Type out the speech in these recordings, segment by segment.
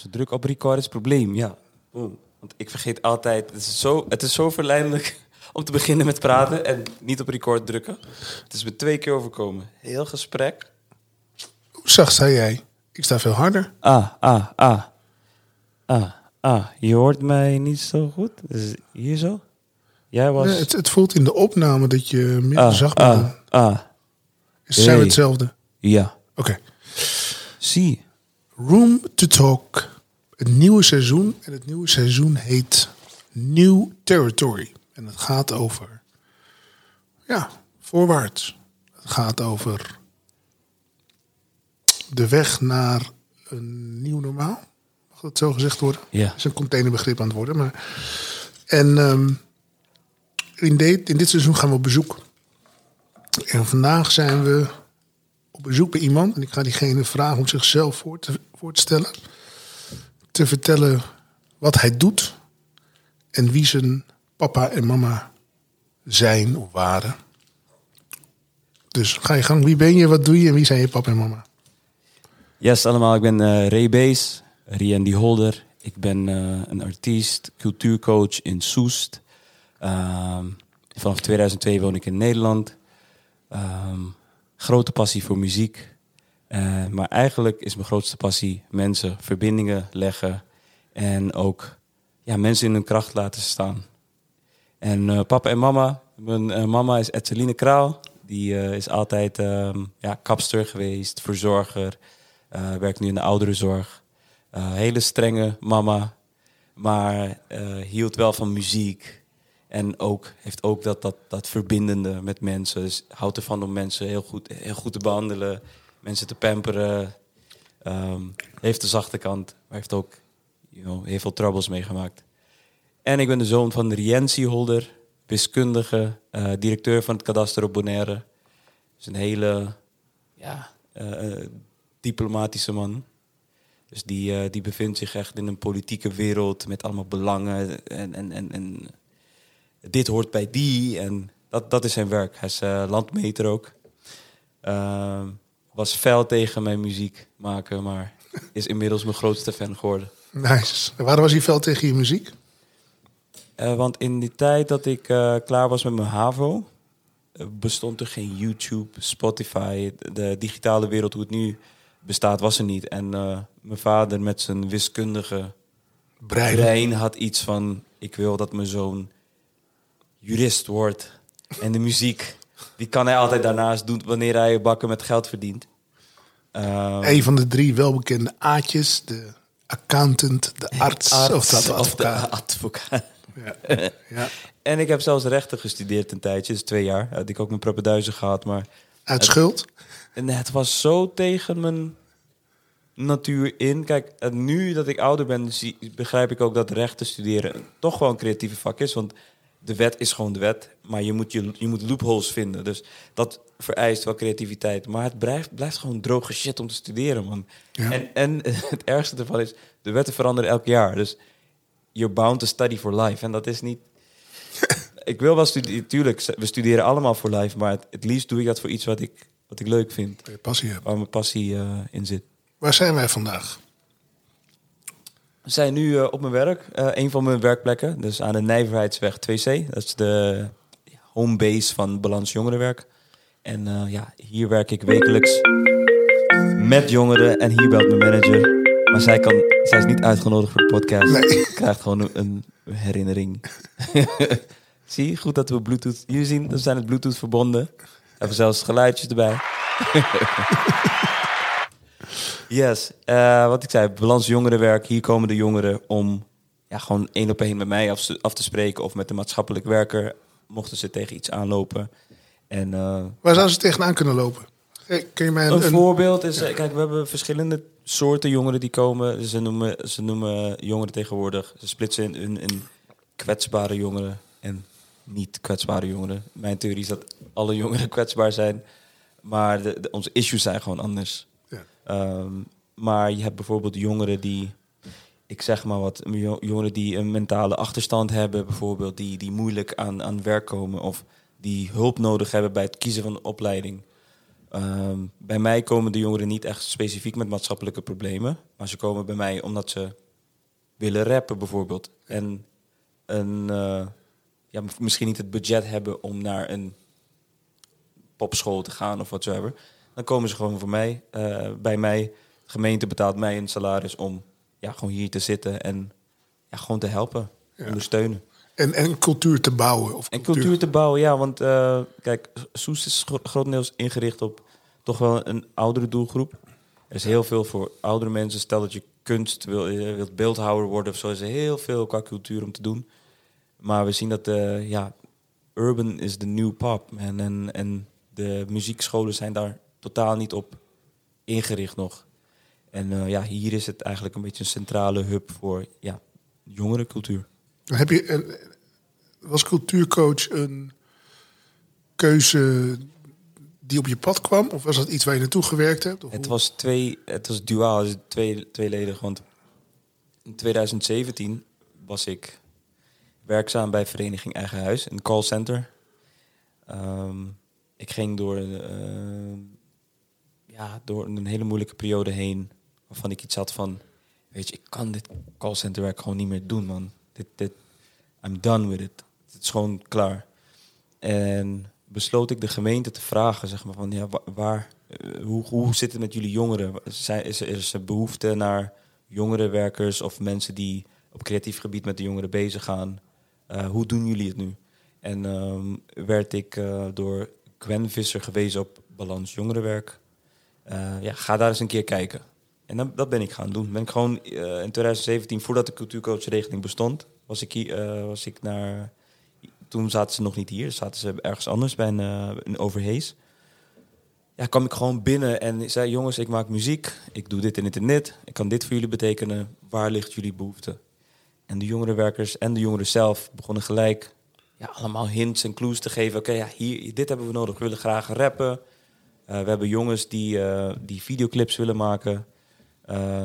Als we druk op record is het probleem, ja. Boom. Want ik vergeet altijd, het is, zo, het is zo verleidelijk om te beginnen met praten en niet op record drukken. Het is me twee keer overkomen. Heel gesprek. Hoe zacht zei jij? Ik sta veel harder. Ah, ah, ah. Ah, ah. Je hoort mij niet zo goed? Hier zo? Jij was... Nee, het, het voelt in de opname dat je minder ah, zacht bent. ah, ah. Zijn we hetzelfde? Ja. Oké. Zie. Room to Talk. Het nieuwe seizoen. En het nieuwe seizoen heet New Territory. En het gaat over... Ja, voorwaarts. Het gaat over... De weg naar een nieuw normaal. Mag dat zo gezegd worden? Ja. Dat is een containerbegrip aan het worden. Maar... En ehm, in, dit, in dit seizoen gaan we op bezoek. En vandaag zijn we op bezoek bij iemand. En ik ga diegene vragen om zichzelf voor te, voor te vertellen wat hij doet. En wie zijn papa en mama zijn of waren. Dus ga je gang. Wie ben je, wat doe je en wie zijn je papa en mama? Yes, allemaal. Ik ben eh Ray Bees, Riendi Holder. Ik ben eh, een artiest, cultuurcoach in Soest. Ehm, vanaf 2002 woon ik in Nederland. Ehm, grote passie voor muziek. Eh, maar eigenlijk is mijn grootste passie mensen verbindingen leggen. En ook ja, mensen in hun kracht laten staan. En eh, papa en mama. Mijn eh, mama is Etseline Kraal. Die is altijd ehm, ja, kapster geweest, verzorger. werkt nu in de ouderenzorg. Hele strenge mama. Maar hield wel van muziek. En ook, heeft ook dat, dat, dat verbindende met mensen. Dus houdt ervan om mensen heel goed, heel goed te behandelen. Mensen te pamperen. Ehm, heeft de zachte kant. Maar heeft ook you know, heel veel troubles meegemaakt. En ik ben de zoon van Rienzi Holder, wiskundige, eh, directeur van het kadaster op Bonaire. Dus een hele ja, eh, eh, diplomatische man. Dus die, die bevindt zich echt in een politieke wereld met allemaal belangen. En, en, en, en dit hoort bij die. En dat, dat is zijn werk. Hij is landmeter ook. Was fel tegen mijn muziek maken, maar is inmiddels mijn grootste fan geworden. Nice. En waarom was hij fel tegen je muziek? Eh, want in die tijd dat ik eh, klaar was met mijn HAVO, eh, bestond er geen YouTube, Spotify. De digitale wereld, hoe het nu bestaat, was er niet. En mijn vader met zijn wiskundige Brein. brein had iets van... ik wil dat mijn zoon jurist wordt. En de muziek, die kan hij altijd daarnaast doen... wanneer hij bakken met geld verdient. Ehm, Een van de drie welbekende A'tjes. De accountant, de arts, arts of dat de of de advocaat. Ja. ja. En ik heb zelfs rechten gestudeerd een tijdje, dus twee jaar. Had ik ook mijn propeduizen gehad, maar Uit schuld. en het was zo tegen mijn natuur in. Kijk, nu dat ik ouder ben, zie, begrijp ik ook dat rechten studeren toch wel een creatieve vak is. Want de wet is gewoon de wet, maar je moet, je, je moet loopholes vinden. Dus dat vereist wel creativiteit. Maar het blijft, blijft gewoon droge shit om te studeren, man. Ja. En, en het ergste ervan is, de wetten veranderen elk jaar. Dus you're bound to study for life. En dat is niet... ik wil wel studeren, tuurlijk, we studeren allemaal voor life, maar het, het liefst doe ik dat voor iets wat ik, wat ik leuk vind. Waar je passie hebt. Waar mijn passie eh, in zit. Waar zijn wij vandaag? We zijn nu eh, op mijn werk, eh, een van mijn werkplekken, dus aan de Nijverheidsweg 2C. Dat is de home base van Balans Jongerenwerk. En eh, ja, hier werk ik wekelijks met jongeren en hier belt mijn manager. Maar zij, kan, zij is niet uitgenodigd voor de podcast. Nee. Krijgt gewoon een, herinnering. Zie, goed dat we Bluetooth... Jullie zien, we zijn het Bluetooth verbonden. Hebben zelfs geluidjes erbij. Yes, eh, wat ik zei, balans jongerenwerk. Hier komen de jongeren om ja, gewoon één op één met mij af, af te spreken of met de maatschappelijk werker, mochten ze tegen iets aanlopen. En eh, Waar zouden ze tegenaan kunnen lopen? Hey, Kun je mij een, een een- voorbeeld is, eh, kijk, we hebben verschillende soorten jongeren die komen. Ze noemen, ze noemen jongeren tegenwoordig, ze splitsen in, in, in kwetsbare jongeren en niet kwetsbare jongeren. Mijn theorie is dat alle jongeren kwetsbaar zijn, maar de, de- onze issues zijn gewoon anders. Ehm, maar je hebt bijvoorbeeld jongeren die, ik zeg maar wat, jo- jongeren die een mentale achterstand hebben, bijvoorbeeld, die, die moeilijk aan, aan werk komen of die hulp nodig hebben bij het kiezen van een opleiding. Ehm, bij mij komen de jongeren niet echt specifiek met maatschappelijke problemen. Maar ze komen bij mij omdat ze willen rappen bijvoorbeeld. En een, eh, ja, misschien niet het budget hebben om naar een popschool te gaan of whatsoever. Dan komen ze gewoon voor mij, eh, bij mij. De gemeente betaalt mij een salaris om ja, gewoon hier te zitten en ja, gewoon te helpen, ondersteunen. En, en cultuur te bouwen. Of En cultuur te bouwen, ja. Want uh, kijk, Soest is gro grotendeels ingericht op toch wel een oudere doelgroep. Er is heel veel voor oudere mensen. Stel dat je kunst wil, je wilt beeldhouwer worden of zo, is er heel veel qua cultuur om te doen. Maar we zien dat uh, ja, urban is de new pop. En, en, en de muziekscholen zijn daar totaal niet op ingericht nog. En uh, ja, hier is het eigenlijk een beetje een centrale hub voor ja, jongere cultuur. Heb je, was cultuurcoach een keuze die op je pad kwam? Of was dat iets waar je naartoe gewerkt hebt? het was, twee, het was duaal, dus twee, tweeledig. Want in 2017 was ik werkzaam bij Vereniging Eigen Huis, een callcenter. Um, ik ging door, uh, door een hele moeilijke periode heen, waarvan ik iets had van, weet je, ik kan dit callcenterwerk gewoon niet meer doen, man. Dit, dit, I'm done with it. Het is gewoon klaar. En besloot ik de gemeente te vragen, zeg maar, van ja, waar, uh, hoe, hoe zit het met jullie jongeren? Zijn, is, is er behoefte naar jongerenwerkers of mensen die op creatief gebied met de jongeren bezig gaan? Uh, hoe doen jullie het nu? En um, werd ik uh, door Gwen Visser gewezen op Balans Jongerenwerk. Ja, ga daar eens een keer kijken. En dan, dat ben ik gaan doen. Ben ik gewoon in 2017, voordat de cultuurcoachregeling bestond, was ik, hier, was ik naar toen zaten ze nog niet hier, zaten ze ergens anders bij een, een Overhees. Ja, kwam ik gewoon binnen en zei: Jongens, ik maak muziek, ik doe dit en dit en dit. Ik kan dit voor jullie betekenen. Waar ligt jullie behoefte? En de jongerenwerkers en de jongeren zelf begonnen gelijk ja, allemaal hints en clues te geven. Oké, ja, hier, dit hebben we nodig. We willen graag rappen. Uh, we hebben jongens die, uh, die videoclips willen maken. Uh,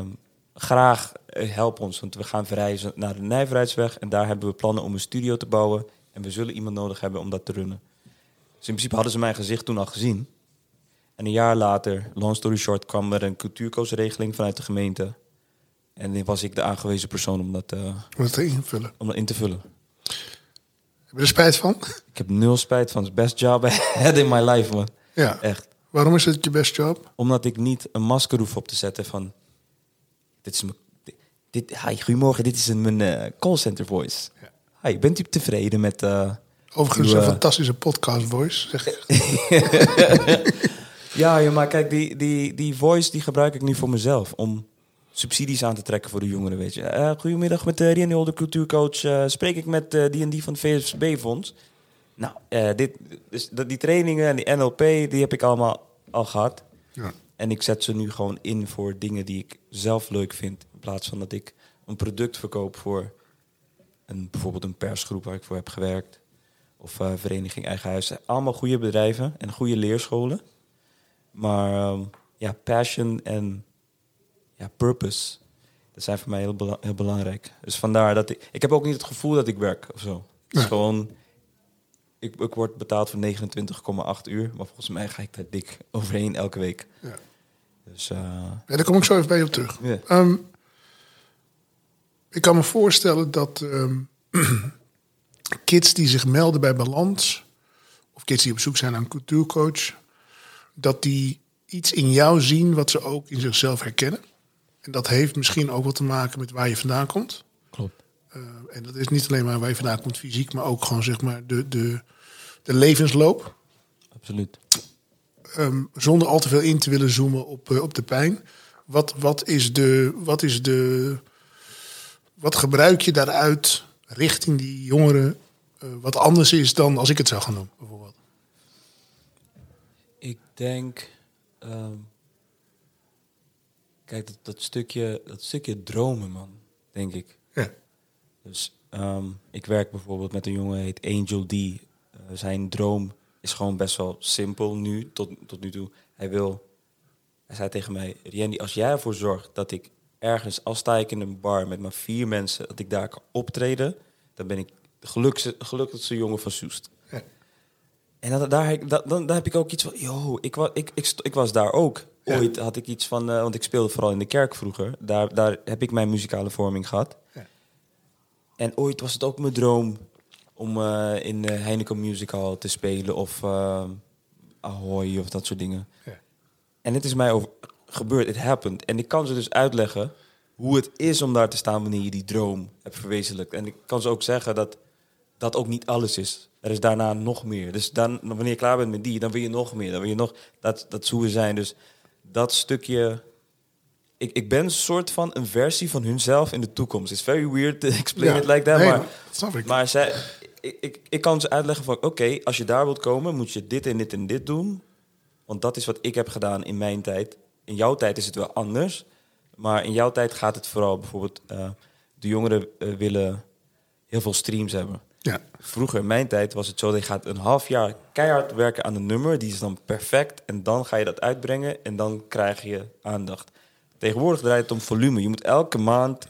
graag help ons, want we gaan verrijzen naar de Nijverheidsweg. En daar hebben we plannen om een studio te bouwen. En we zullen iemand nodig hebben om dat te runnen. Dus in principe hadden ze mijn gezicht toen al gezien. En een jaar later, long story short, kwam er een cultuurkoosregeling vanuit de gemeente. En dan was ik de aangewezen persoon om dat, uh, om dat in, vullen. om dat in te vullen. Heb je er spijt van? Ik heb nul spijt van. Het is best job I had in my life, man. Ja. Echt. Waarom is het je best job? Omdat ik niet een masker hoef op te zetten van... Dit is mijn... Dit, hi, goedemorgen, dit is een, mijn uh, callcenter voice. Ja. Hi, bent u tevreden met... Uh, Overigens uw, een fantastische podcast voice, zeg ja, ja, maar kijk, die, die, die voice die gebruik ik nu voor mezelf. Om subsidies aan te trekken voor de jongeren, weet je. Uh, goedemiddag, met uh, Rian Holder, cultuurcoach. Spreek ik met die en die van het VSB-fonds. Nou, dit, dus, die trainingen en die NLP, die heb ik allemaal al gehad. Ja. En ik zet ze nu gewoon in voor dingen die ik zelf leuk vind. In plaats van dat ik een product verkoop voor een, bijvoorbeeld een persgroep waar ik voor heb gewerkt. Of uh, Vereniging Eigen Huis. Allemaal goede bedrijven en goede leerscholen. Maar um, ja, passion en ja, purpose, dat zijn voor mij heel, bela heel belangrijk. Dus vandaar dat ik... Ik heb ook niet het gevoel dat ik werk of zo. Het is ja. gewoon... Ik, ik word betaald voor 29,8 uur. Maar volgens mij ga ik daar dik overheen elke week. Ja. Dus, uh, ja, daar kom ik zo even bij je op terug. Yeah. Um, ik kan me voorstellen dat um, kids die zich melden bij Balans, of kids die op zoek zijn naar een cultuurcoach, dat die iets in jou zien wat ze ook in zichzelf herkennen. En dat heeft misschien ook wat te maken met waar je vandaan komt. Klopt. Uh, en dat is niet alleen maar waar je vandaan komt fysiek, maar ook gewoon zeg maar de, de, de levensloop. Absoluut. Um, zonder al te veel in te willen zoomen op, uh, op de pijn. Wat, wat is de. Wat is de wat gebruik je daaruit richting die jongeren uh, wat anders is dan als ik het zou gaan doen, bijvoorbeeld? Ik denk, um, kijk, dat, dat, stukje, dat stukje dromen, man, denk ik. Ja. Dus um, ik werk bijvoorbeeld met een jongen, heet Angel D. Zijn droom is gewoon best wel simpel nu, tot, tot nu toe. Hij wil, hij zei tegen mij, Riandy, als jij ervoor zorgt dat ik ergens, als sta ik in een bar met maar vier mensen, dat ik daar kan optreden, dan ben ik de gelukkigste, gelukkigste jongen van Soest. Ja. En dat, daar, heb ik- dat, dan, daar heb ik ook iets van, yo, ik, wa, ik, ik, was daar ook. Ja. Ooit had ik iets van, eh, want ik speelde vooral in de kerk vroeger. Daar, daar heb ik mijn muzikale vorming gehad. Ja. En ooit was het ook mijn droom om eh, in de Heineken Music Hall te spelen of eh, Ahoy of dat soort dingen. Ja. En het is mij over, gebeurd, it happened. En ik kan ze dus uitleggen hoe het is om daar te staan wanneer je die droom hebt verwezenlijkt. En ik kan ze ook zeggen dat dat ook niet alles is. Er is daarna nog meer. Dus dan, wanneer je klaar bent met die, dan wil je nog meer. Dan wil je nog, dat, dat is hoe we zijn. Dus dat stukje... Ik, ik ben een soort van een versie van hunzelf in de toekomst. It's very weird to explain Ja, it like that. nee, maar dat snap ik. maar zij, ik, ik, ik kan ze uitleggen van... Oké, als je daar wilt komen, moet je dit en dit en dit doen. Want dat is wat ik heb gedaan in mijn tijd. In jouw tijd is het wel anders. Maar in jouw tijd gaat het vooral bijvoorbeeld... eh, de jongeren eh, willen heel veel streams hebben. Ja. Vroeger in mijn tijd was het zo... dat je gaat een half jaar keihard werken aan een nummer. Die is dan perfect. En dan ga je dat uitbrengen. En dan krijg je aandacht. Tegenwoordig draait het om volume. Je moet elke maand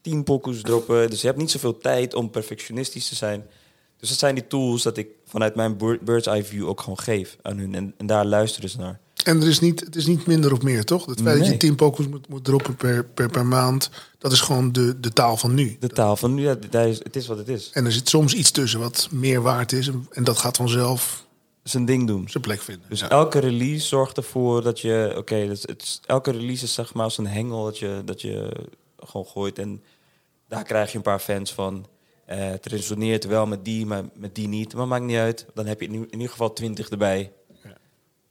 tien pokoes droppen. Dus je hebt niet zoveel tijd om perfectionistisch te zijn. Dus dat zijn die tools dat ik vanuit mijn bird- bird's eye view ook gewoon geef aan hun. En, en daar luisteren ze naar. En er is niet, het is niet minder of meer, toch? Het feit dat je tien pokus moet, moet droppen per, per, per maand... dat is gewoon de, de taal van nu. De taal van nu, ja, daar is, het is wat het is. En er zit soms iets tussen wat meer waard is... en, en dat gaat vanzelf Zijn ding doen. zijn plek vinden. Dus Ja. elke release zorgt ervoor dat je... Oké, dus het is- elke release is zeg maar als een hengel dat je, dat je gewoon gooit. En daar krijg je een paar fans van. Eh, het resoneert wel met die, maar met die niet. Maar maakt niet uit. Dan heb je in, in ieder geval twintig erbij. Ja.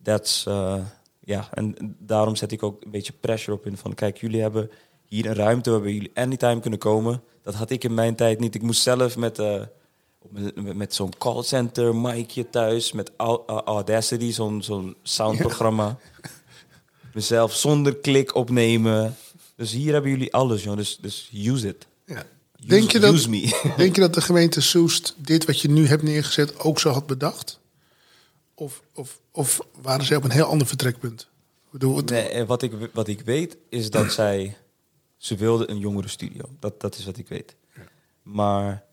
That's, eh, ja, en daarom zet ik ook een beetje pressure op hun. Van kijk, jullie hebben hier een ruimte waarbij jullie anytime kunnen komen. Dat had ik in mijn tijd niet. Ik moest zelf met... op met, met- zo'n callcenter, micje thuis, met Au- uh, Audacity, zo'n zo'n soundprogramma. Mezelf zonder klik opnemen. Dus hier hebben jullie alles, joh. Dus, dus use it. Denk, je dat, me. denk je dat de gemeente Soest dit wat je nu hebt neergezet ook zo had bedacht? Of, of, of waren ze op een heel ander vertrekpunt? Nee, eh, wat, ik, wat ik weet is dat zij... Ze wilden een jongerenstudio. Dat, dat is wat ik weet. Maar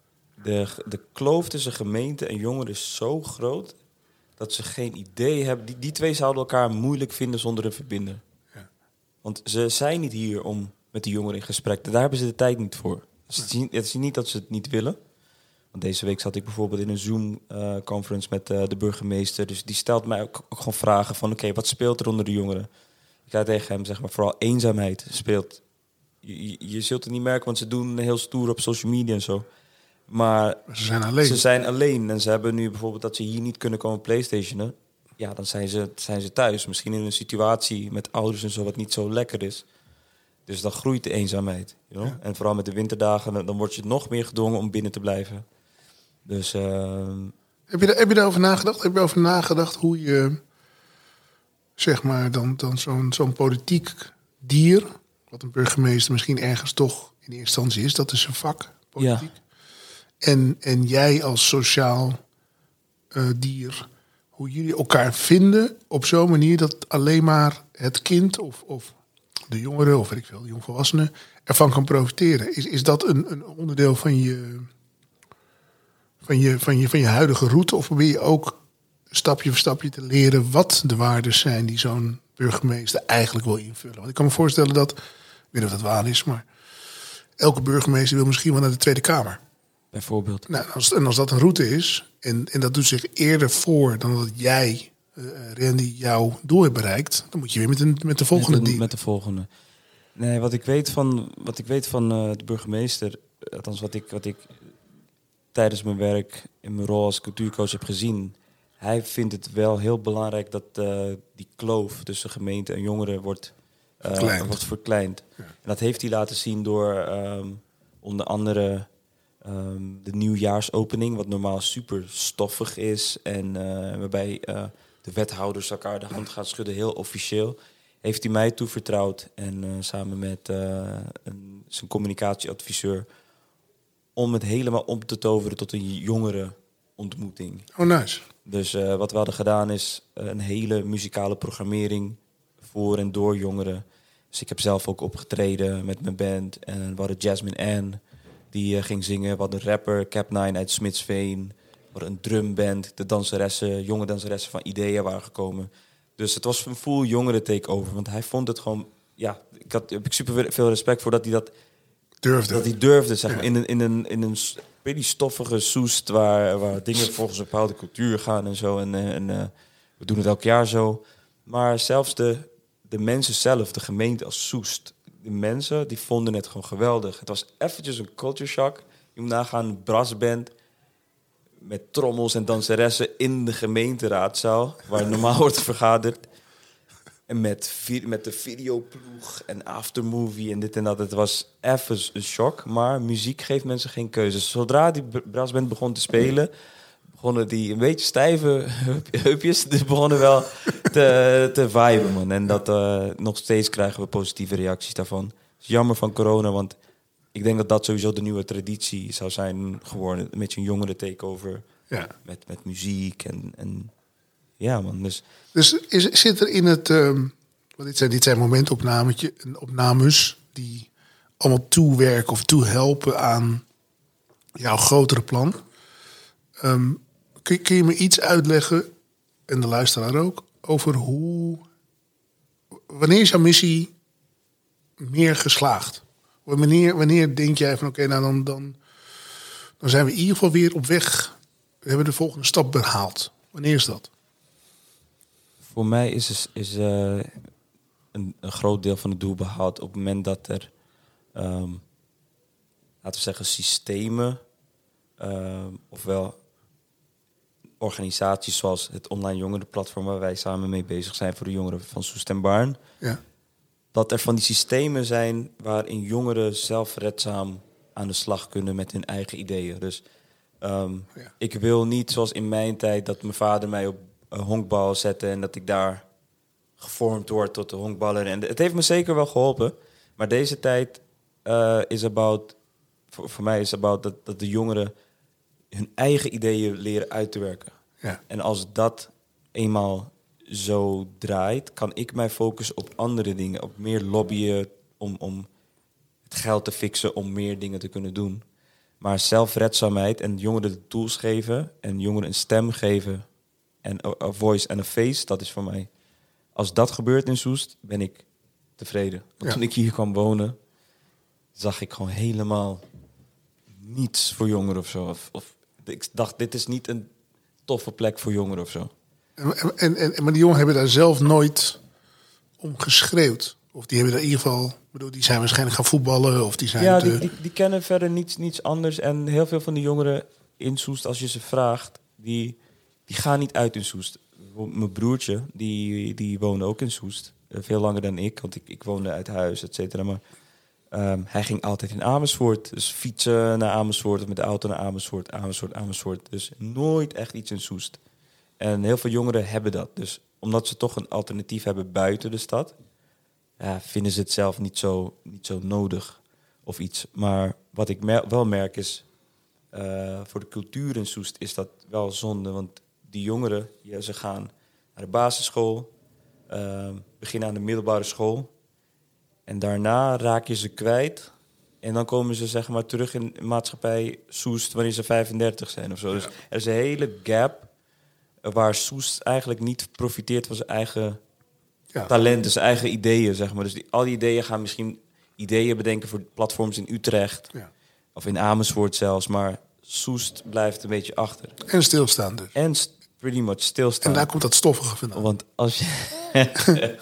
de, de kloof tussen gemeente en jongeren is zo groot... dat ze geen idee hebben. Die, die twee zouden elkaar moeilijk vinden zonder een verbinder. Ja. Want ze zijn niet hier om met de jongeren in gesprek te... Daar hebben ze de tijd niet voor. Dus het, is niet, het is niet dat ze het niet willen. Want deze week zat ik bijvoorbeeld in een Zoom-conference met eh, de burgemeester. Dus die stelt mij ook, ook gewoon vragen van... oké, wat speelt er onder de jongeren? Ik ga tegen hem zeggen, maar vooral eenzaamheid speelt. Je, je, je zult het niet merken, want ze doen heel stoer op social media en zo. Maar ze zijn alleen. ze zijn alleen en ze hebben nu bijvoorbeeld dat ze hier niet kunnen komen playstationen. Ja, dan zijn ze, zijn ze thuis. Misschien in een situatie met ouders en zo wat niet zo lekker is. Dus dan groeit de eenzaamheid. You know? En vooral met de winterdagen, dan dan word je nog meer gedwongen om binnen te blijven. Dus ehm, Heb je, heb je daarover nagedacht? Heb je over nagedacht hoe je, zeg maar, dan, dan zo'n zo'n politiek dier, wat een burgemeester misschien ergens toch in eerste instantie is, dat is zijn vak, politiek. En, en jij als sociaal eh, dier, hoe jullie elkaar vinden op zo'n manier dat alleen maar het kind of, of de jongere of weet ik veel, de jongvolwassene ervan kan profiteren. Is, is dat een, een onderdeel van je, van, je, van, je, van je huidige route? Of probeer je ook stapje voor stapje te leren wat de waarden zijn die zo'n burgemeester eigenlijk wil invullen? Want ik kan me voorstellen dat, ik weet niet of dat waar is, maar elke burgemeester wil misschien wel naar de Tweede Kamer. bijvoorbeeld. Nou, als, en als dat een route is, en, en dat doet zich eerder voor dan dat jij, eh, Randy, jouw doel hebt bereikt, dan moet je weer met, een, met de volgende met, de- met de volgende. Nee, wat ik weet van, wat ik weet van eh, de burgemeester, althans wat ik, wat ik tijdens mijn werk in mijn rol als cultuurcoach heb gezien, hij vindt het wel heel belangrijk dat die kloof tussen gemeente en jongeren wordt, Verkleind. wordt verkleind. En dat heeft hij laten zien door ehm, onder andere ehm, de nieuwjaarsopening, wat normaal super stoffig is en waarbij de wethouders elkaar de hand gaan schudden, heel officieel. Heeft hij mij toevertrouwd en eh, samen met eh, een, zijn communicatieadviseur om het helemaal om te toveren tot een jongere ontmoeting. Oh, nice. Dus eh, wat we hadden gedaan is een hele muzikale programmering voor en door jongeren. Dus ik heb zelf ook opgetreden met mijn band. En we hadden Jasmine Ann, die ging zingen. We hadden een rapper, Cap9 uit Smitsveen. Hadden een drumband. De danseressen, jonge danseressen van Ideeën waren gekomen. Dus het was een full jongere takeover. Want hij vond het gewoon... Ja, ik had, heb ik super veel respect voor dat hij dat Durfde. dat hij durfde, zeg maar, in een, in een, in een beetje stoffige soest waar, waar dingen volgens een bepaalde cultuur gaan en zo. En, eh, en eh, we doen het elk jaar zo. Maar zelfs de, de mensen zelf, de gemeente als Soest, de mensen, die vonden het gewoon geweldig. Het was eventjes een culture shock. Je moet nagaan, een brassband met trommels en danseressen in de gemeenteraadzaal, waar normaal wordt vergaderd. En met, met de videoploeg en aftermovie en dit en dat. Het was even een shock, maar muziek geeft mensen geen keuze. Zodra die br- brassband begon te spelen, begonnen die een beetje stijve heup- heupjes, dus begonnen wel te, te viben, man. En dat eh, nog steeds krijgen we positieve reacties daarvan. Het is jammer van corona, want ik denk dat dat sowieso de nieuwe traditie zou zijn geworden. Een beetje een jongere takeover Ja. met, met muziek en, en ja, man. Dus Dus is, zit er in het... ehm, want dit zijn, dit zijn momentopnametje, opnames die allemaal toewerken of toehelpen aan jouw grotere plan. Ehm, kun, kun je me iets uitleggen, en de luisteraar ook, over hoe... Wanneer is jouw missie meer geslaagd? Wanneer, wanneer denk jij van oké, nou dan, dan, dan zijn we in ieder geval weer op weg. We hebben de volgende stap behaald. Wanneer is dat? Voor mij is, is, is eh, een, een groot deel van het doel behaald op het moment dat er, ehm, laten we zeggen, systemen, ehm, ofwel organisaties zoals het online jongerenplatform waar wij samen mee bezig zijn voor de jongeren van Soest en Baarn, Ja. Dat er van die systemen zijn waarin jongeren zelfredzaam aan de slag kunnen met hun eigen ideeën. Dus ehm, Ja. ik wil niet zoals in mijn tijd dat mijn vader mij op een honkbal zette en dat ik daar gevormd word tot de honkballer. En het heeft me zeker wel geholpen. Maar deze tijd eh, is about, voor, voor mij is about dat, dat de jongeren hun eigen ideeën leren uit te werken. Ja. En als dat eenmaal zo draait, kan ik mij focussen op andere dingen. Op meer lobbyen om, om het geld te fixen om meer dingen te kunnen doen. Maar zelfredzaamheid en jongeren de tools geven en jongeren een stem geven en a, a voice en een face, dat is voor mij. Als dat gebeurt in Soest, ben ik tevreden. Want Ja. toen ik hier kwam wonen, zag ik gewoon helemaal niets voor jongeren of zo. Of, of ik dacht, dit is niet een toffe plek voor jongeren of zo. En, en, en, maar die jongen hebben daar zelf nooit om geschreeuwd. Of die hebben daar in ieder geval, bedoel, die zijn waarschijnlijk gaan voetballen of die zijn. Ja, te- die, die, die kennen verder niets, niets anders. En heel veel van die jongeren in Soest, als je ze vraagt, die, die gaan niet uit in Soest. Mijn broertje, die, die woonde ook in Soest. Eh, Veel langer dan ik, want ik, ik woonde uit huis, et cetera. Maar ehm, hij ging altijd in Amersfoort. Dus fietsen naar Amersfoort of met de auto naar Amersfoort, Amersfoort, Amersfoort. Dus nooit echt iets in Soest. En heel veel jongeren hebben dat. Dus omdat ze toch een alternatief hebben buiten de stad, ja, vinden ze het zelf niet zo, niet zo nodig of iets. Maar wat ik mer- wel merk is, eh, voor de cultuur in Soest is dat wel zonde. Want die jongeren, ja, ze gaan naar de basisschool, eh, beginnen aan de middelbare school. En daarna raak je ze kwijt. En dan komen ze zeg maar terug in de maatschappij Soest wanneer ze 35 zijn of zo. Dus er is een hele gap waar Soest eigenlijk niet profiteert van zijn eigen ja. talenten, zijn eigen ideeën, zeg maar. Dus die, al die ideeën gaan misschien ideeën bedenken voor platforms in Utrecht Ja. of in Amersfoort zelfs, maar Soest blijft een beetje achter. En stilstaan dus. En st- pretty much En stilstaan. daar komt dat stoffige vandaan. Want als je.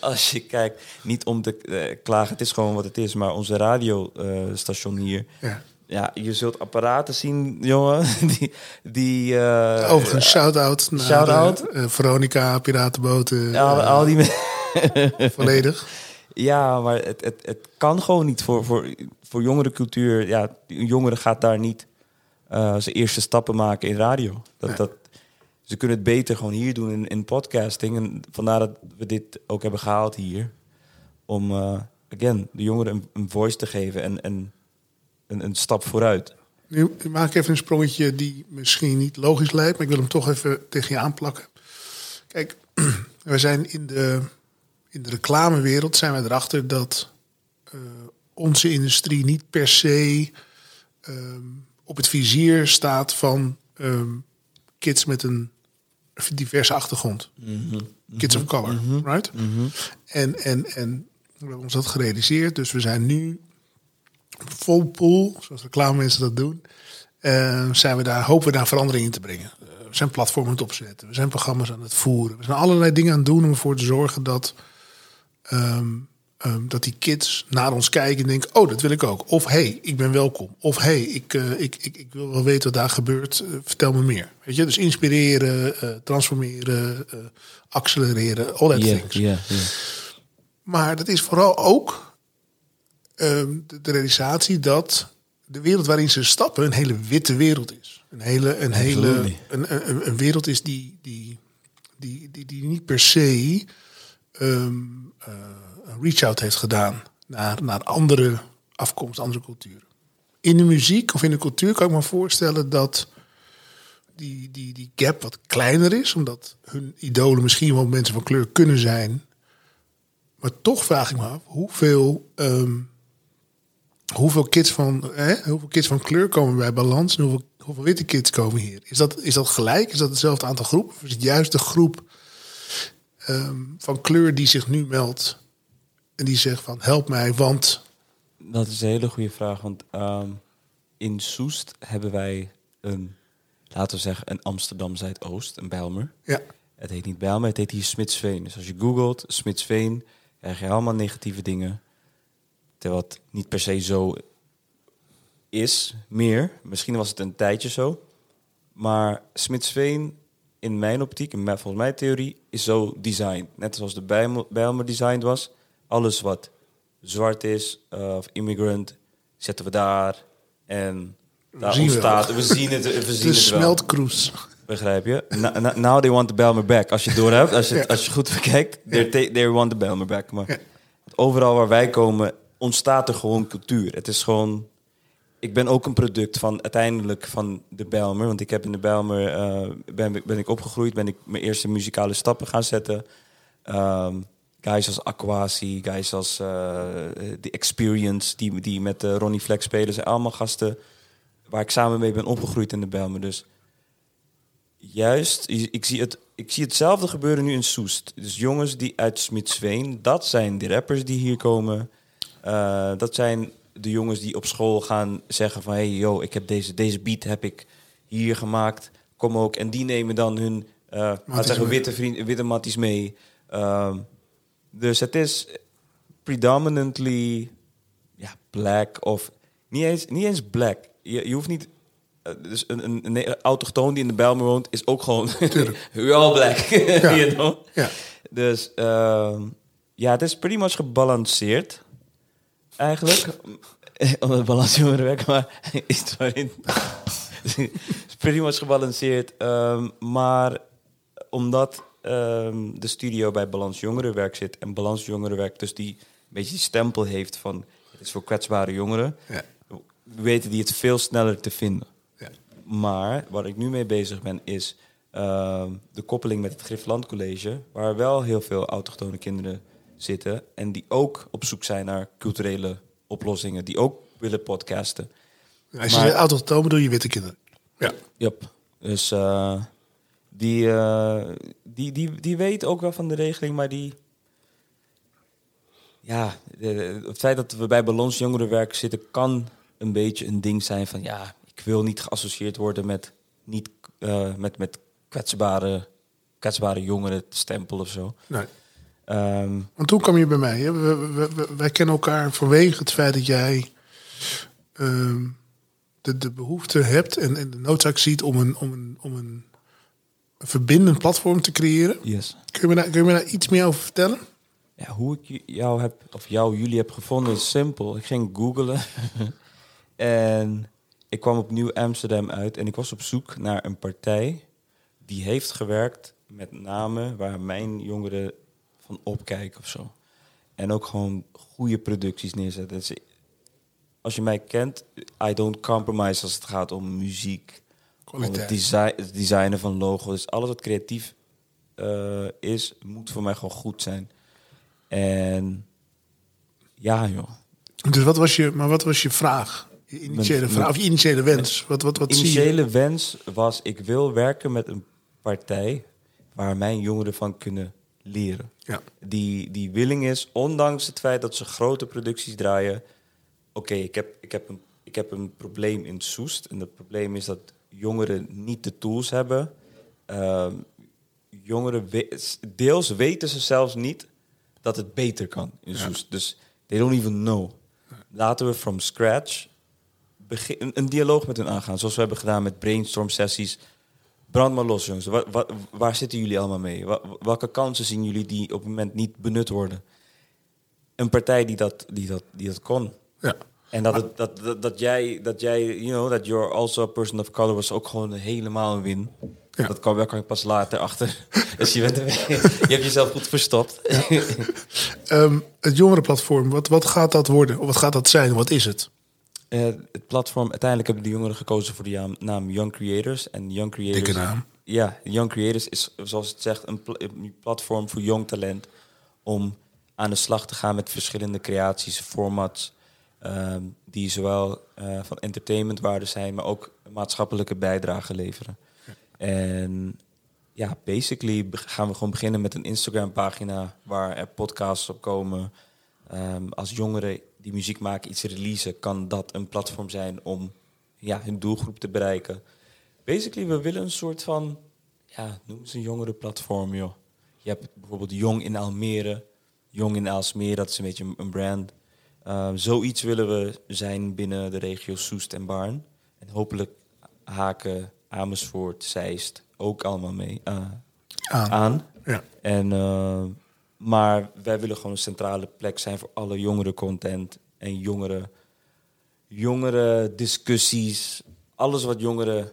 als je kijkt, niet om te eh, klagen, het is gewoon wat het is, maar onze radiostation hier. Ja. Ja, je zult apparaten zien, jongen. Die. die eh, Overigens, shout-out naar shout-out. eh, eh, Veronica, Piratenboten, al, eh, al die me- volledig. Ja, maar het, het, het kan gewoon niet voor, voor, voor jongerencultuur. Ja, een jongere gaat daar niet zijn eerste stappen maken in radio. Dat, Nee. dat, ze kunnen het beter gewoon hier doen in, in podcasting. En vandaar dat we dit ook hebben gehaald hier. Om, again, de jongeren een, een voice te geven en, en een, een stap vooruit. Nu maak ik even een sprongetje die misschien niet logisch lijkt, maar ik wil hem toch even tegen je aanplakken. Kijk, we zijn in de, in de reclamewereld zijn we erachter dat eh, onze industrie niet per se ehm, op het vizier staat van ehm, kids met een diverse achtergrond. Kids of color, right? En, en, en we hebben ons dat gerealiseerd. Dus we zijn nu vol pool, zoals reclamemensen dat doen. eh, zijn we daar, hopen we daar verandering in te brengen. Eh, we zijn platformen aan het opzetten. We zijn programma's aan het voeren. We zijn allerlei dingen aan het doen om ervoor te zorgen dat, ehm, ehm, dat die kids naar ons kijken en denken: Oh, dat wil ik ook. Of hey, ik ben welkom. Of hey, ik, eh, ik, ik, ik wil wel weten wat daar gebeurt. Eh, vertel me meer. Weet je, dus inspireren, transformeren, accelereren, all that Ja, things. Maar dat is vooral ook ehm, de, de realisatie dat de wereld waarin ze stappen een hele witte wereld is. Een hele, een hele een, een, een wereld is die, die, die, die, die niet per se ehm, eh, een reach-out heeft gedaan naar, naar andere afkomst, andere culturen. In de muziek of in de cultuur kan ik me voorstellen dat die, die, die gap wat kleiner is, omdat hun idolen misschien wel mensen van kleur kunnen zijn. Maar toch vraag ik me af hoeveel, ehm, hoeveel, kids van, hè, hoeveel kids van kleur komen bij balans en hoeveel, hoeveel witte kids komen hier. Is dat, is dat gelijk? Is dat hetzelfde aantal groepen? Of is het juist de groep ehm, van kleur die zich nu meldt en die zegt van help mij, want Dat is een hele goede vraag, want ehm, in Soest hebben wij een, laten we zeggen, een Amsterdam Zuidoost, een Bijlmer. ja, Het heet niet Bijlmer, het heet hier Smitsveen. Dus als je googelt Smitsveen, krijg je allemaal negatieve dingen. Terwijl het niet per se zo is, meer. Misschien was het een tijdje zo. Maar Smitsveen, in mijn optiek, en mijn- volgens mijn theorie, is zo designed. Net zoals de Bijlmer, Bijlmer designed was. Alles wat zwart is, eh, of immigrant, zetten we daar. En daar zien ontstaat... We zien het, we zien de het wel. smeltkroes. Begrijp je? Na- na- now they want the Belmer back. Als je het door hebt, als je, Ja. als je goed bekijkt, they, they, want the Belmer back. Maar Ja. overal waar wij komen, ontstaat er gewoon cultuur. Het is gewoon... Ik ben ook een product van uiteindelijk van de Belmer. Want ik heb in de Belmer eh, ben, ben ik opgegroeid, ben ik mijn eerste muzikale stappen gaan zetten. Ehm, guys als Aquasi, guys als eh The Experience, die, die met eh, Ronnie Flex spelen, zijn allemaal gasten waar ik samen mee ben opgegroeid in de Belmer. Dus juist, ik zie, het, ik zie hetzelfde gebeuren nu in Soest. Dus jongens die uit Smitsveen, dat zijn de rappers die hier komen. Eh, dat zijn de jongens die op school gaan zeggen van... hey, yo, ik heb deze, deze beat heb ik hier gemaakt. Kom ook. En die nemen dan hun we zeggen, witte, vriend, witte matties mee. Ehm, dus het is predominantly ja, black of... Niet eens, niet eens black. Je, je hoeft niet... eh, dus een, een, autochtoon die in de Bijlmer woont... is ook gewoon... We're all black. you know? Ja. Dus ehm, ja, het is pretty much gebalanceerd. Eigenlijk. Omdat het balanceren werkt, maar waarin... Het is pretty much gebalanceerd. ehm, maar omdat ehm, de studio bij Balans Jongerenwerk zit... en Balans Jongerenwerk dus die een beetje die stempel heeft van... het is voor kwetsbare jongeren... Ja. weten die het veel sneller te vinden. Ja. Maar waar ik nu mee bezig ben, is ehm, de koppeling met het Griffland College, waar wel heel veel autochtone kinderen zitten en die ook op zoek zijn naar culturele oplossingen, die ook willen podcasten. Als je Maar- autochtoon bedoel je witte kinderen. Ja. Yep. Dus eh, die, eh, die, die, die weet ook wel van de regeling, maar die. Ja, het feit dat we bij Balans Jongerenwerk zitten kan een beetje een ding zijn van ja, ik wil niet geassocieerd worden met, niet, eh, met, met kwetsbare, kwetsbare jongeren stempel of zo. Nee. Ehm, Want toen kwam je bij mij. Hè? We- we- we- wij kennen elkaar vanwege het feit dat jij ehm, de, de behoefte hebt en, en de noodzaak ziet om een, om, een, om een, verbindend platform te creëren. yes. Kun je, me daar, kun je me daar iets meer over vertellen? Ja, hoe ik jou heb, of jou, jullie heb gevonden is simpel. Ik ging googlen en ik kwam op Nieuw Amsterdam uit en ik was op zoek naar een partij die heeft gewerkt met namen waar mijn jongeren van opkijken of zo. En ook gewoon goede producties neerzetten. Dus als je mij kent, I don't compromise als het gaat om muziek. Om het, design, het designen van logo's. Dus alles wat creatief eh, is, moet voor mij gewoon goed zijn. En ja, joh. Dus wat was je, maar wat was je vraag Je initiële vraag of je initiële wens. Wat, wat, wat initiële wens was, ik wil werken met een partij waar mijn jongeren van kunnen leren. Ja. Die, die willing is, ondanks het feit dat ze grote producties draaien. Oké, ik, heb, ik, heb een, ik heb een probleem in Soest. En dat probleem is dat jongeren niet de tools hebben. Ehm, jongeren, we- deels weten ze zelfs niet dat het beter kan in Soest. Dus they don't even know. Laten we from scratch begin, een, een dialoog met hun aangaan. Zoals we hebben gedaan met brainstorm sessies. Brand maar los, jongens. Wa- wa- waar zitten jullie allemaal mee? Welke kansen zien jullie die op het moment niet benut worden? Een partij die dat, die dat, die dat kon. Ja. En dat, het- dat, dat, dat jij, dat jij, you know, that you're also a person of color was ook gewoon helemaal een win. Ja. Dat kwam, daar kwam ik pas later achter. dus je, bent, je hebt jezelf goed verstopt. Ehm, het jongerenplatform, wat, wat gaat dat worden? Of wat gaat dat zijn? Wat is het? Eh, het platform, uiteindelijk hebben de jongeren gekozen voor de naam Young Creators. En Young Creators. Dikke naam. Ja, Young Creators is, zoals het zegt, een, pla- een platform voor jong talent. Om aan de slag te gaan met verschillende creaties, formats. ehm, die zowel eh, van entertainmentwaarde zijn, maar ook maatschappelijke bijdrage leveren. En ja, basically gaan we gewoon beginnen met een Instagram-pagina waar er podcasts op komen. Ehm, als jongeren die muziek maken iets releasen, kan dat een platform zijn om ja, hun doelgroep te bereiken. Basically, we willen een soort van, ja, noem eens een jongerenplatform, joh. Je hebt bijvoorbeeld Jong in Almere, Jong in Aalsmeer, dat is een beetje een- brand. Ehm, zoiets willen we zijn binnen de regio Soest en Baarn. En hopelijk haken Amersfoort, Zeist ook allemaal mee eh, Aan. aan. Ja. En, eh, maar wij willen gewoon een centrale plek zijn voor alle jongere content en jongere, jongere discussies. Alles wat jongeren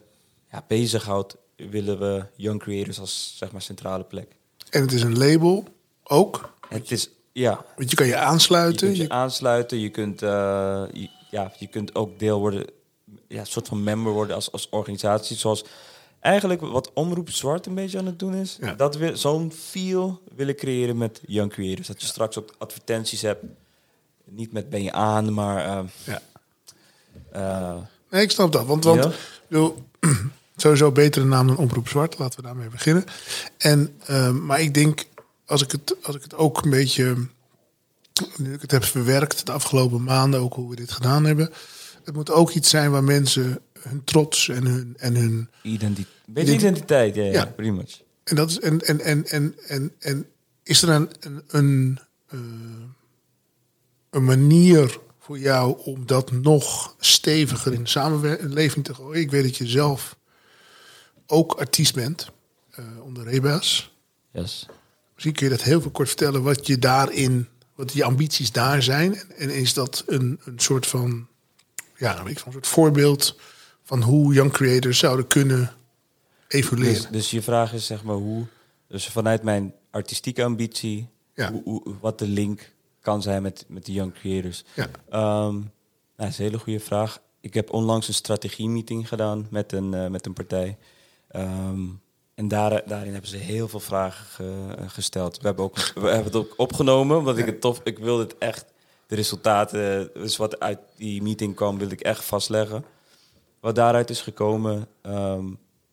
ja, bezighoudt, willen we Young Creators als zeg maar, centrale plek. En het is een label ook. Het is, ja, Want je kan je je aansluiten. kunt je Je- aansluiten, je kunt, eh, je- ja, je kunt ook deel worden, ja, een soort van member worden als, als organisatie. Zoals eigenlijk wat Omroep Zwart een beetje aan het doen is. Ja. Dat we zo'n feel willen creëren met Young Creators. Dat je straks ook advertenties hebt. Niet met ben je aan, maar... eh, ja. eh, Nee, ik snap dat. Want, want Ja. bedoel, sowieso betere naam dan Omroep Zwart. Laten we daarmee beginnen. En, ehm, maar ik denk, als ik, het, als ik het ook een beetje... Nu ik het heb verwerkt de afgelopen maanden, ook hoe we dit gedaan hebben. Het moet ook iets zijn waar mensen hun trots en hun... En, hun, identi beetje Identi- identiteit, ja, ja, Ja. pretty much. en, dat is, en, en, en, en, en, en is er een, een, een, eh, een manier voor jou om dat nog steviger in samenleving te gooien? Ik weet dat je zelf ook artiest bent eh, onder Reba's. Yes. Misschien kun je dat heel veel kort vertellen wat je daarin, wat je ambities daar zijn. En, en is dat een, een soort van, ja, van een soort voorbeeld van hoe young creators zouden kunnen evolueren? Dus, dus je vraag is zeg maar hoe, dus vanuit mijn artistieke ambitie, Ja. hoe, hoe- wat de link kan zijn met, met de young creators. Ja. Ehm, nou, dat is een hele goede vraag. Ik heb onlangs een strategie-meeting gedaan met een, eh, met een partij. Ehm, en daar, daarin hebben ze heel veel vragen ge- gesteld. We hebben, ook, we hebben het ook opgenomen, omdat ik het tof... Ik wilde het echt, de resultaten, dus wat uit die meeting kwam, wilde ik echt vastleggen. Wat daaruit is gekomen, ehm,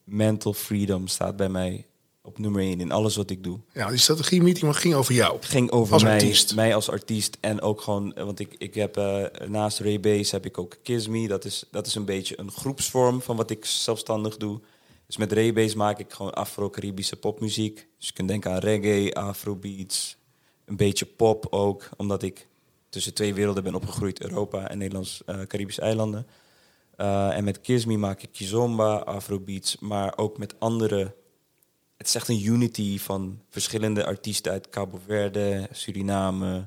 mental freedom staat bij mij op nummer één in alles wat ik doe. Ja, die strategie-meeting ging over jou. Ging over Als mij, artiest. mij als artiest en ook gewoon, eh, want ik, ik heb eh, naast Ray Base heb ik ook Kiss Me. Dat is, dat is een beetje een groepsvorm van wat ik zelfstandig doe. Dus met Ray Base maak ik gewoon Afro-Caribische popmuziek. Dus je kunt denken aan reggae, afrobeats, een beetje pop ook, omdat ik tussen twee werelden ben opgegroeid, Europa en Nederlands-Caribische eilanden. Eh, en met Kiss Me maak ik kizomba, afrobeats, maar ook met andere het is echt een unity van verschillende artiesten uit Cabo Verde, Suriname,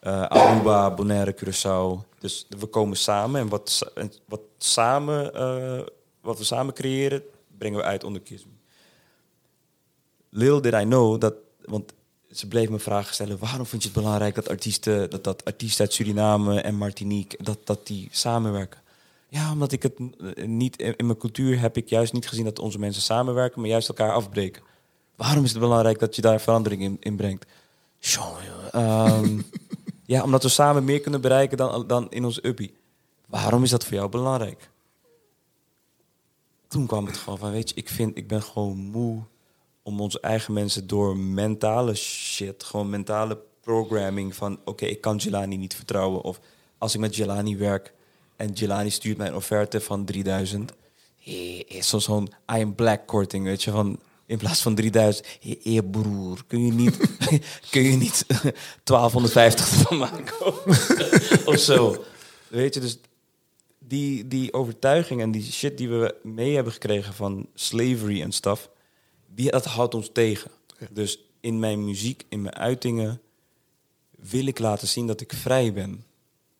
eh, Aruba, Bonaire, Curaçao. Dus we komen samen en wat, wat, samen, eh, wat we samen creëren, brengen we uit onder Kiss Me. Little did I know dat, want ze bleef me vragen stellen: waarom vind je het belangrijk dat artiesten, dat, dat artiesten uit Suriname en Martinique, dat, dat die samenwerken? Ja, omdat ik het eh, niet in mijn cultuur heb ik juist niet gezien dat onze mensen samenwerken, maar juist elkaar afbreken. Waarom is het belangrijk dat je daar verandering in, in brengt? Ehm, ja, omdat we samen meer kunnen bereiken dan, dan in ons uppie. waarom is dat voor jou belangrijk? Toen kwam het gewoon van, weet je, ik vind, ik ben gewoon moe om onze eigen mensen door mentale shit, gewoon mentale programming van, oké, ik kan Jelani niet vertrouwen. Of als ik met Jelani werk en Jelani stuurt mij een offerte van 3000, is zo zo'n I am black korting, weet je, van in plaats van 3000. Hé, hey, broer, kun je niet, kun je niet 1250 ervan maken? of zo. Weet je, dus die, die overtuiging en die shit die we mee hebben gekregen van slavery en stuff, die, dat houdt ons tegen. Dus in mijn muziek, in mijn uitingen, wil ik laten zien dat ik vrij ben.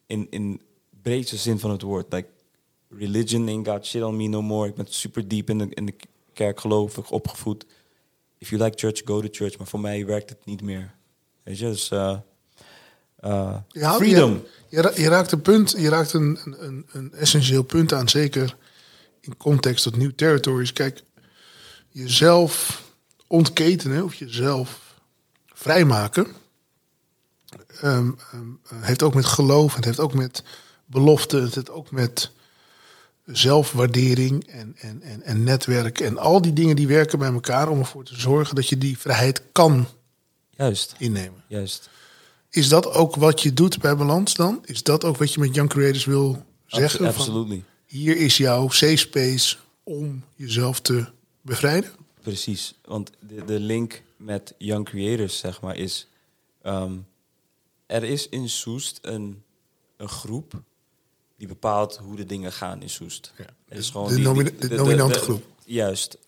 In, in breedste zin van het woord. Like, religion ain't got shit on me no more. Ik ben super diep in de, in de kerk gelovig opgevoed. If you like church, go to church. Maar voor mij werkt het niet meer. Weet je, dus... Uh, uh, Ja, freedom. Je, je, raakt een punt, je raakt een, een, een essentieel punt aan, zeker in context tot New Territories. Kijk, jezelf ontketenen of jezelf vrijmaken ehm, ehm, heeft ook met geloof, het heeft ook met belofte, het ook met zelfwaardering en, en, en, en netwerk en al die dingen die werken bij elkaar om ervoor te zorgen dat je die vrijheid kan Juist, innemen. juist. Is dat ook wat je doet bij Balans dan? Is dat ook wat je met Young Creators wil zeggen? Abso- Van, Absolutely. hier is jouw safe space om jezelf te bevrijden? Precies, want de, de link met Young Creators, zeg maar, is... ehm, er is in Soest een, een groep die bepaalt hoe de dingen gaan in Soest. Ja, Het is de nomina- de dominante groep. Juist,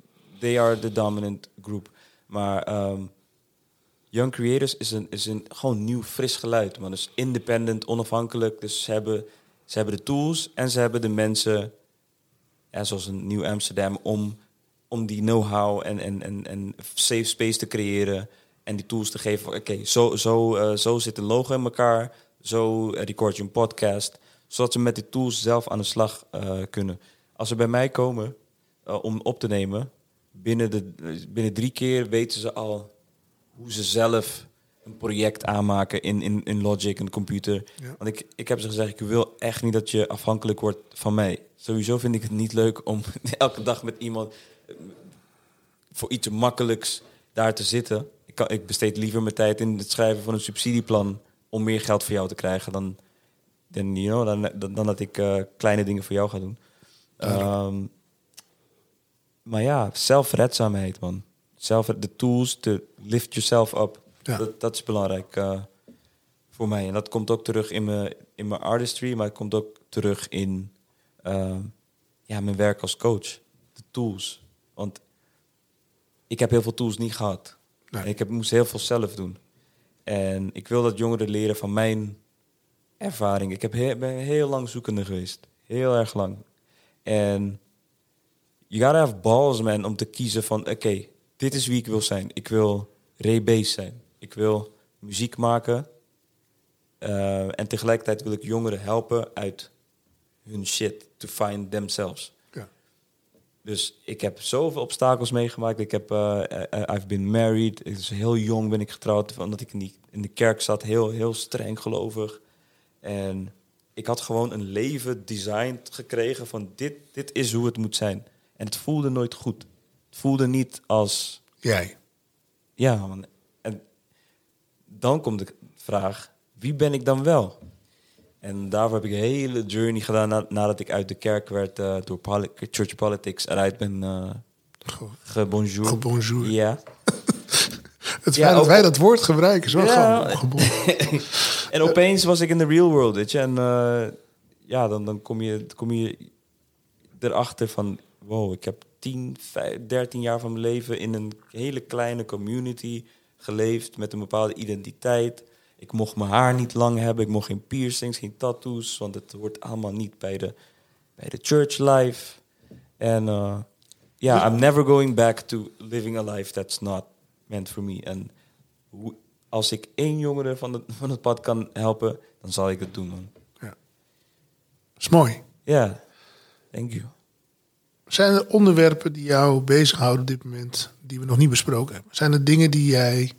they are the dominant group. Maar ehm, Young Creators is een, is een gewoon nieuw, fris geluid. Man. Dus independent, onafhankelijk. Dus ze hebben, ze hebben de tools en ze hebben de mensen ja, zoals een Nieuw Amsterdam, om, om die know-how en, en, en, en safe space te creëren en die tools te geven. Oké, zo, zo, eh, zo zit een logo in elkaar, zo eh, record je een podcast, zodat ze met die tools zelf aan de slag eh, kunnen. Als ze bij mij komen eh, om op te nemen, binnen, de, binnen drie keer weten ze al hoe ze zelf een project aanmaken in, in, in Logic en computer. Ja. Want ik, ik heb ze gezegd, ik wil echt niet dat je afhankelijk wordt van mij. Sowieso vind ik het niet leuk om elke dag met iemand eh, voor iets makkelijks daar te zitten. Ik, kan, ik besteed liever mijn tijd in het schrijven van een subsidieplan om meer geld voor jou te krijgen dan, dan, you know, dan, dan, dan dat ik eh, kleine dingen voor jou ga doen. Ehm, maar ja, zelfredzaamheid, man. Zelf, de tools to lift yourself up. Ja. Dat, dat is belangrijk eh, voor mij. En dat komt ook terug in mijn, in mijn artistry, maar het komt ook terug in eh, ja, mijn werk als coach. De tools. Want ik heb heel veel tools niet gehad. Nee. En ik heb, moest heel veel zelf doen. En ik wil dat jongeren leren van mijn ervaring. Ik heb he- ben heel lang zoekende geweest. Heel erg lang. En you gotta have balls, man, om te kiezen van... Oké, dit is wie ik wil zijn. Ik wil Ray zijn. Ik wil muziek maken. Eh, en tegelijkertijd wil ik jongeren helpen uit hun shit to find themselves. Ja. Dus ik heb zoveel obstakels meegemaakt. Ik heb, eh, I've been married. Was heel jong ben ik getrouwd, omdat ik in, die, in de kerk zat, heel, heel streng gelovig. En ik had gewoon een leven designed gekregen van dit, dit is hoe het moet zijn. En het voelde nooit goed. Het voelde niet als, Jij. ja, man. En dan komt de vraag, wie ben ik dan wel? En daarvoor heb ik een hele journey gedaan na- nadat ik uit de kerk werd eh, door poli- church politics eruit ben. Gebonjour. Ja. Het Ja, feit dat ook- wij dat woord gebruiken is wel Ja. gewoon en opeens was ik in de real world, weet je. En eh, ja, dan, dan kom, je, kom je erachter van... Wow, ik heb 10, 5, 13 jaar van mijn leven in een hele kleine community geleefd... met een bepaalde identiteit. Ik mocht mijn haar niet lang hebben. Ik mocht geen piercings, geen tattoos. Want het hoort allemaal niet bij de, bij de church life. En eh, ja, I'm never going back to living a life that's not meant for me. En hoe, als ik één jongere van, het van het pad kan helpen, dan zal ik het doen, man. Ja. is mooi. Ja, thank you. Zijn er onderwerpen die jou bezighouden op dit moment, die we nog niet besproken hebben? Zijn er dingen die jij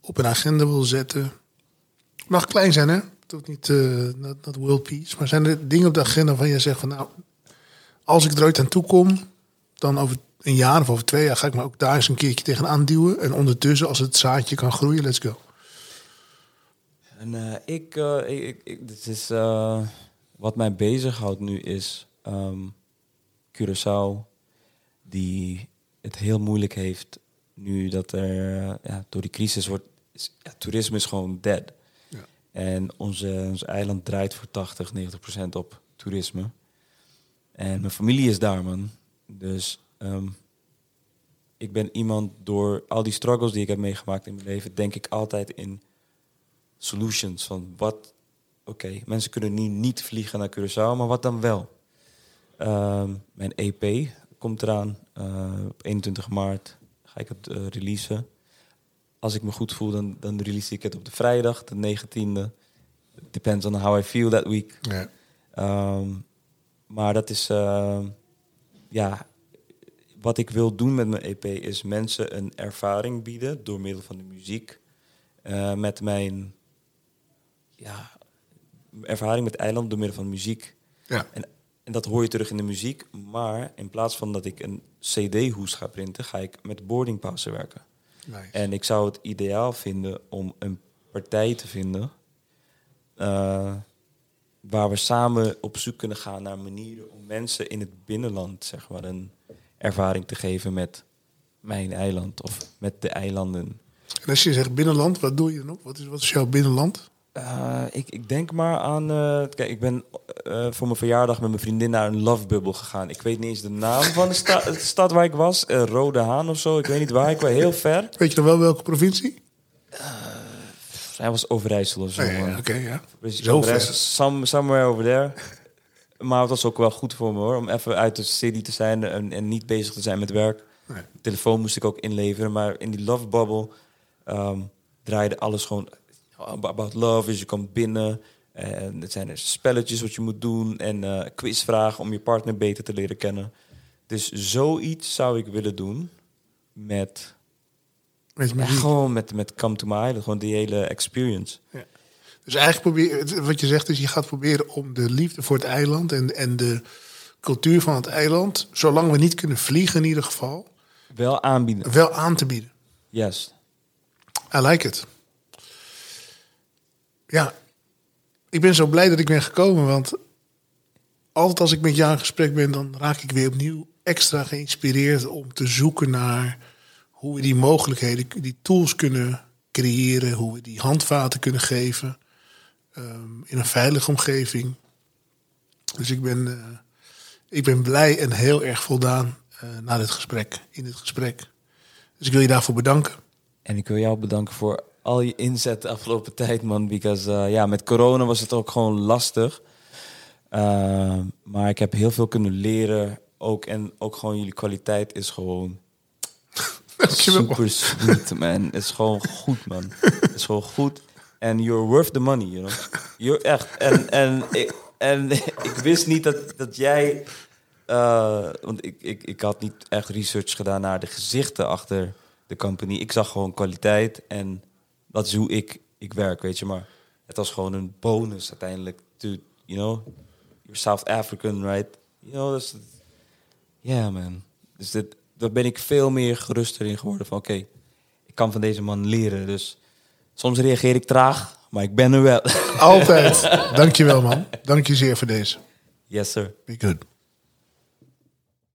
op een agenda wil zetten? Mag klein zijn, hè? Hoeft niet uh, not, world peace. Maar zijn er dingen op de agenda waarvan je zegt van nou, als ik er ooit aan toe kom, dan over een jaar of over twee jaar ga ik me ook daar eens een keertje tegenaan duwen. En ondertussen, als het zaadje kan groeien, let's go. En uh, ik, uh, ik, ik, dit is wat mij bezighoudt nu is um, Curaçao, die het heel moeilijk heeft nu dat er ja, door die crisis wordt. Ja, toerisme is gewoon dead. Ja. En onze, ons eiland draait voor 80, 90 procent op toerisme. En mijn familie is daar, man. Dus ehm, ik ben iemand door al die struggles die ik heb meegemaakt in mijn leven, denk ik altijd in solutions. Van wat, oké, mensen kunnen niet, niet vliegen naar Curaçao, maar wat dan wel? Um, mijn EP komt eraan. Uh, op 21 maart ga ik het uh, releasen. Als ik me goed voel, dan, dan release ik het op de vrijdag, de 19e. Depends on how I feel that week. Ja. Um, maar dat is, uh, ja, wat ik wil doen met mijn EP is mensen een ervaring bieden door middel van de muziek. Uh, met mijn ja, ervaring met eiland door middel van muziek. Ja. En, en dat hoor je terug in de muziek. Maar in plaats van dat ik een CD-hoes ga printen, ga ik met boardingpauze werken. Nice. En ik zou het ideaal vinden om een partij te vinden. Uh, waar we samen op zoek kunnen gaan naar manieren om mensen in het binnenland zeg maar, een ervaring te geven met mijn eiland of met de eilanden. En als je zegt binnenland, wat doe je dan op? Wat is, wat is jouw binnenland? Uh, ik, ik denk maar aan. Uh, kijk, ik ben uh, voor mijn verjaardag met mijn vriendin naar een love bubble gegaan. Ik weet niet eens de naam van de, sta de stad waar ik was. Rode Haan of zo. Ik weet niet waar. Ik was heel ver. Weet je dan wel welke provincie? Hij was Overijssel of zo. Oké, okay, ja. Zo some, somewhere over there. Maar het was ook wel goed voor me hoor. Om even uit de city te zijn en, en niet bezig te zijn met werk. Nee. telefoon moest ik ook inleveren. Maar in die love bubble um, draaide alles gewoon about love. Dus je komt binnen. En het zijn er spelletjes wat je moet doen. En uh, quizvragen om je partner beter te leren kennen. Dus zoiets zou ik willen doen met met gewoon met, met Come to My Island, gewoon die hele experience. Ja. Dus eigenlijk probeer, wat je zegt is, je gaat proberen om de liefde voor het eiland en, en de cultuur van het eiland, zolang we niet kunnen vliegen in ieder geval, wel aanbieden. Wel aan te bieden. Yes. I like it. Ja, ik ben zo blij dat ik ben gekomen, want altijd als ik met jou in gesprek ben, dan raak ik weer opnieuw extra geïnspireerd om te zoeken naar hoe we die mogelijkheden, die tools kunnen creëren, hoe we die handvaten kunnen geven um, in een veilige omgeving. Dus ik ben, uh, ik ben blij en heel erg voldaan uh, na dit gesprek, in dit gesprek. Dus ik wil je daarvoor bedanken. En ik wil jou bedanken voor al je inzet de afgelopen tijd, man. Because uh, ja, met corona was het ook gewoon lastig. maar ik heb heel veel kunnen leren. Ook, en ook gewoon jullie kwaliteit is gewoon Super sweet, man. Het is gewoon goed, man. Het is gewoon goed. En you're worth the money, you know. You're echt. En, en, ik, en ik wist niet dat, dat jij... Uh, want ik, ik, ik had niet echt research gedaan naar de gezichten achter de company. Ik zag gewoon kwaliteit en dat is hoe ik, ik werk, weet je. Maar het was gewoon een bonus uiteindelijk. To, you know, you're South African, right? You know, that's... Yeah, man. Dus dit, daar ben ik veel meer geruster in geworden. Van oké, ik kan van deze man leren. Dus soms reageer ik traag, maar ik ben er wel. Altijd. Dankjewel man. Dank je zeer voor deze. Yes sir. Be good.